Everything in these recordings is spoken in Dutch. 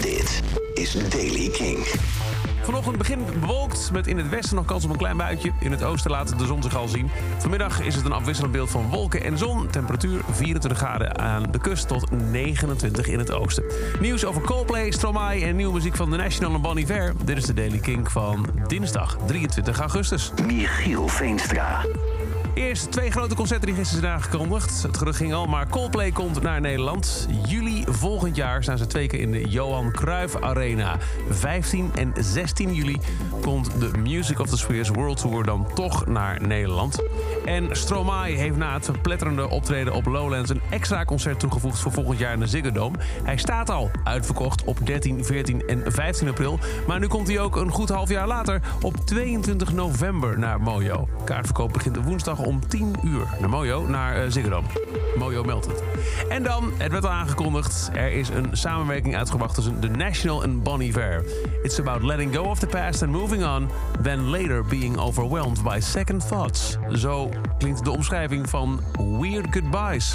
Dit is Daily King. Vanochtend begint bewolkt met in het westen nog kans op een klein buitje. In het oosten laat de zon zich al zien. Vanmiddag is het een afwisselend beeld van wolken en zon. Temperatuur 24 graden aan de kust tot 29 in het oosten. Nieuws over Coldplay, Stromae en nieuwe muziek van The National en Bon Iver. Dit is de Daily King van dinsdag 23 augustus. Michiel Veenstra. Eerst twee grote concerten die gisteren zijn aangekondigd. Het gerucht ging al, maar Coldplay komt naar Nederland. Juli volgend jaar staan ze twee keer in de Johan Cruijff Arena. 15 en 16 juli komt de Music of the Spheres World Tour dan toch naar Nederland. En Stromae heeft na het verpletterende optreden op Lowlands... een extra concert toegevoegd voor volgend jaar in de Ziggo Dome. Hij staat al uitverkocht op 13, 14 en 15 april. Maar nu komt hij ook een goed half jaar later op 22 november naar Mojo. Kaartverkoop begint woensdag om 10 uur naar Mojo, naar uh, Ziggo Dome. Mojo meldt het. En dan, het werd al aangekondigd, er is een samenwerking uitgebracht tussen The National en Bon Iver. It's about letting go of the past and moving on, then later being overwhelmed by second thoughts. Zo klinkt de omschrijving van weird goodbyes.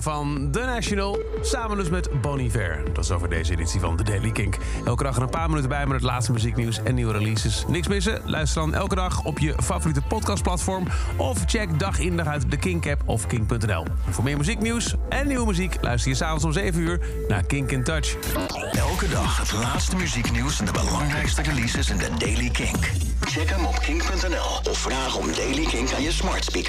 Van The National, samen dus met Bon Iver. Dat is over deze editie van The Daily Kink. Elke dag er een paar minuten bij met het laatste muzieknieuws en nieuwe releases. Niks missen? Luister dan elke dag op je favoriete podcastplatform... of check dag in dag uit de Kink-app of kink.nl. Voor meer muzieknieuws en nieuwe muziek... luister je s'avonds om 7 uur naar Kink in Touch. Elke dag het laatste muzieknieuws en de belangrijkste releases in de Daily Kink. Check hem op kink.nl of vraag om Daily Kink aan je smart speaker.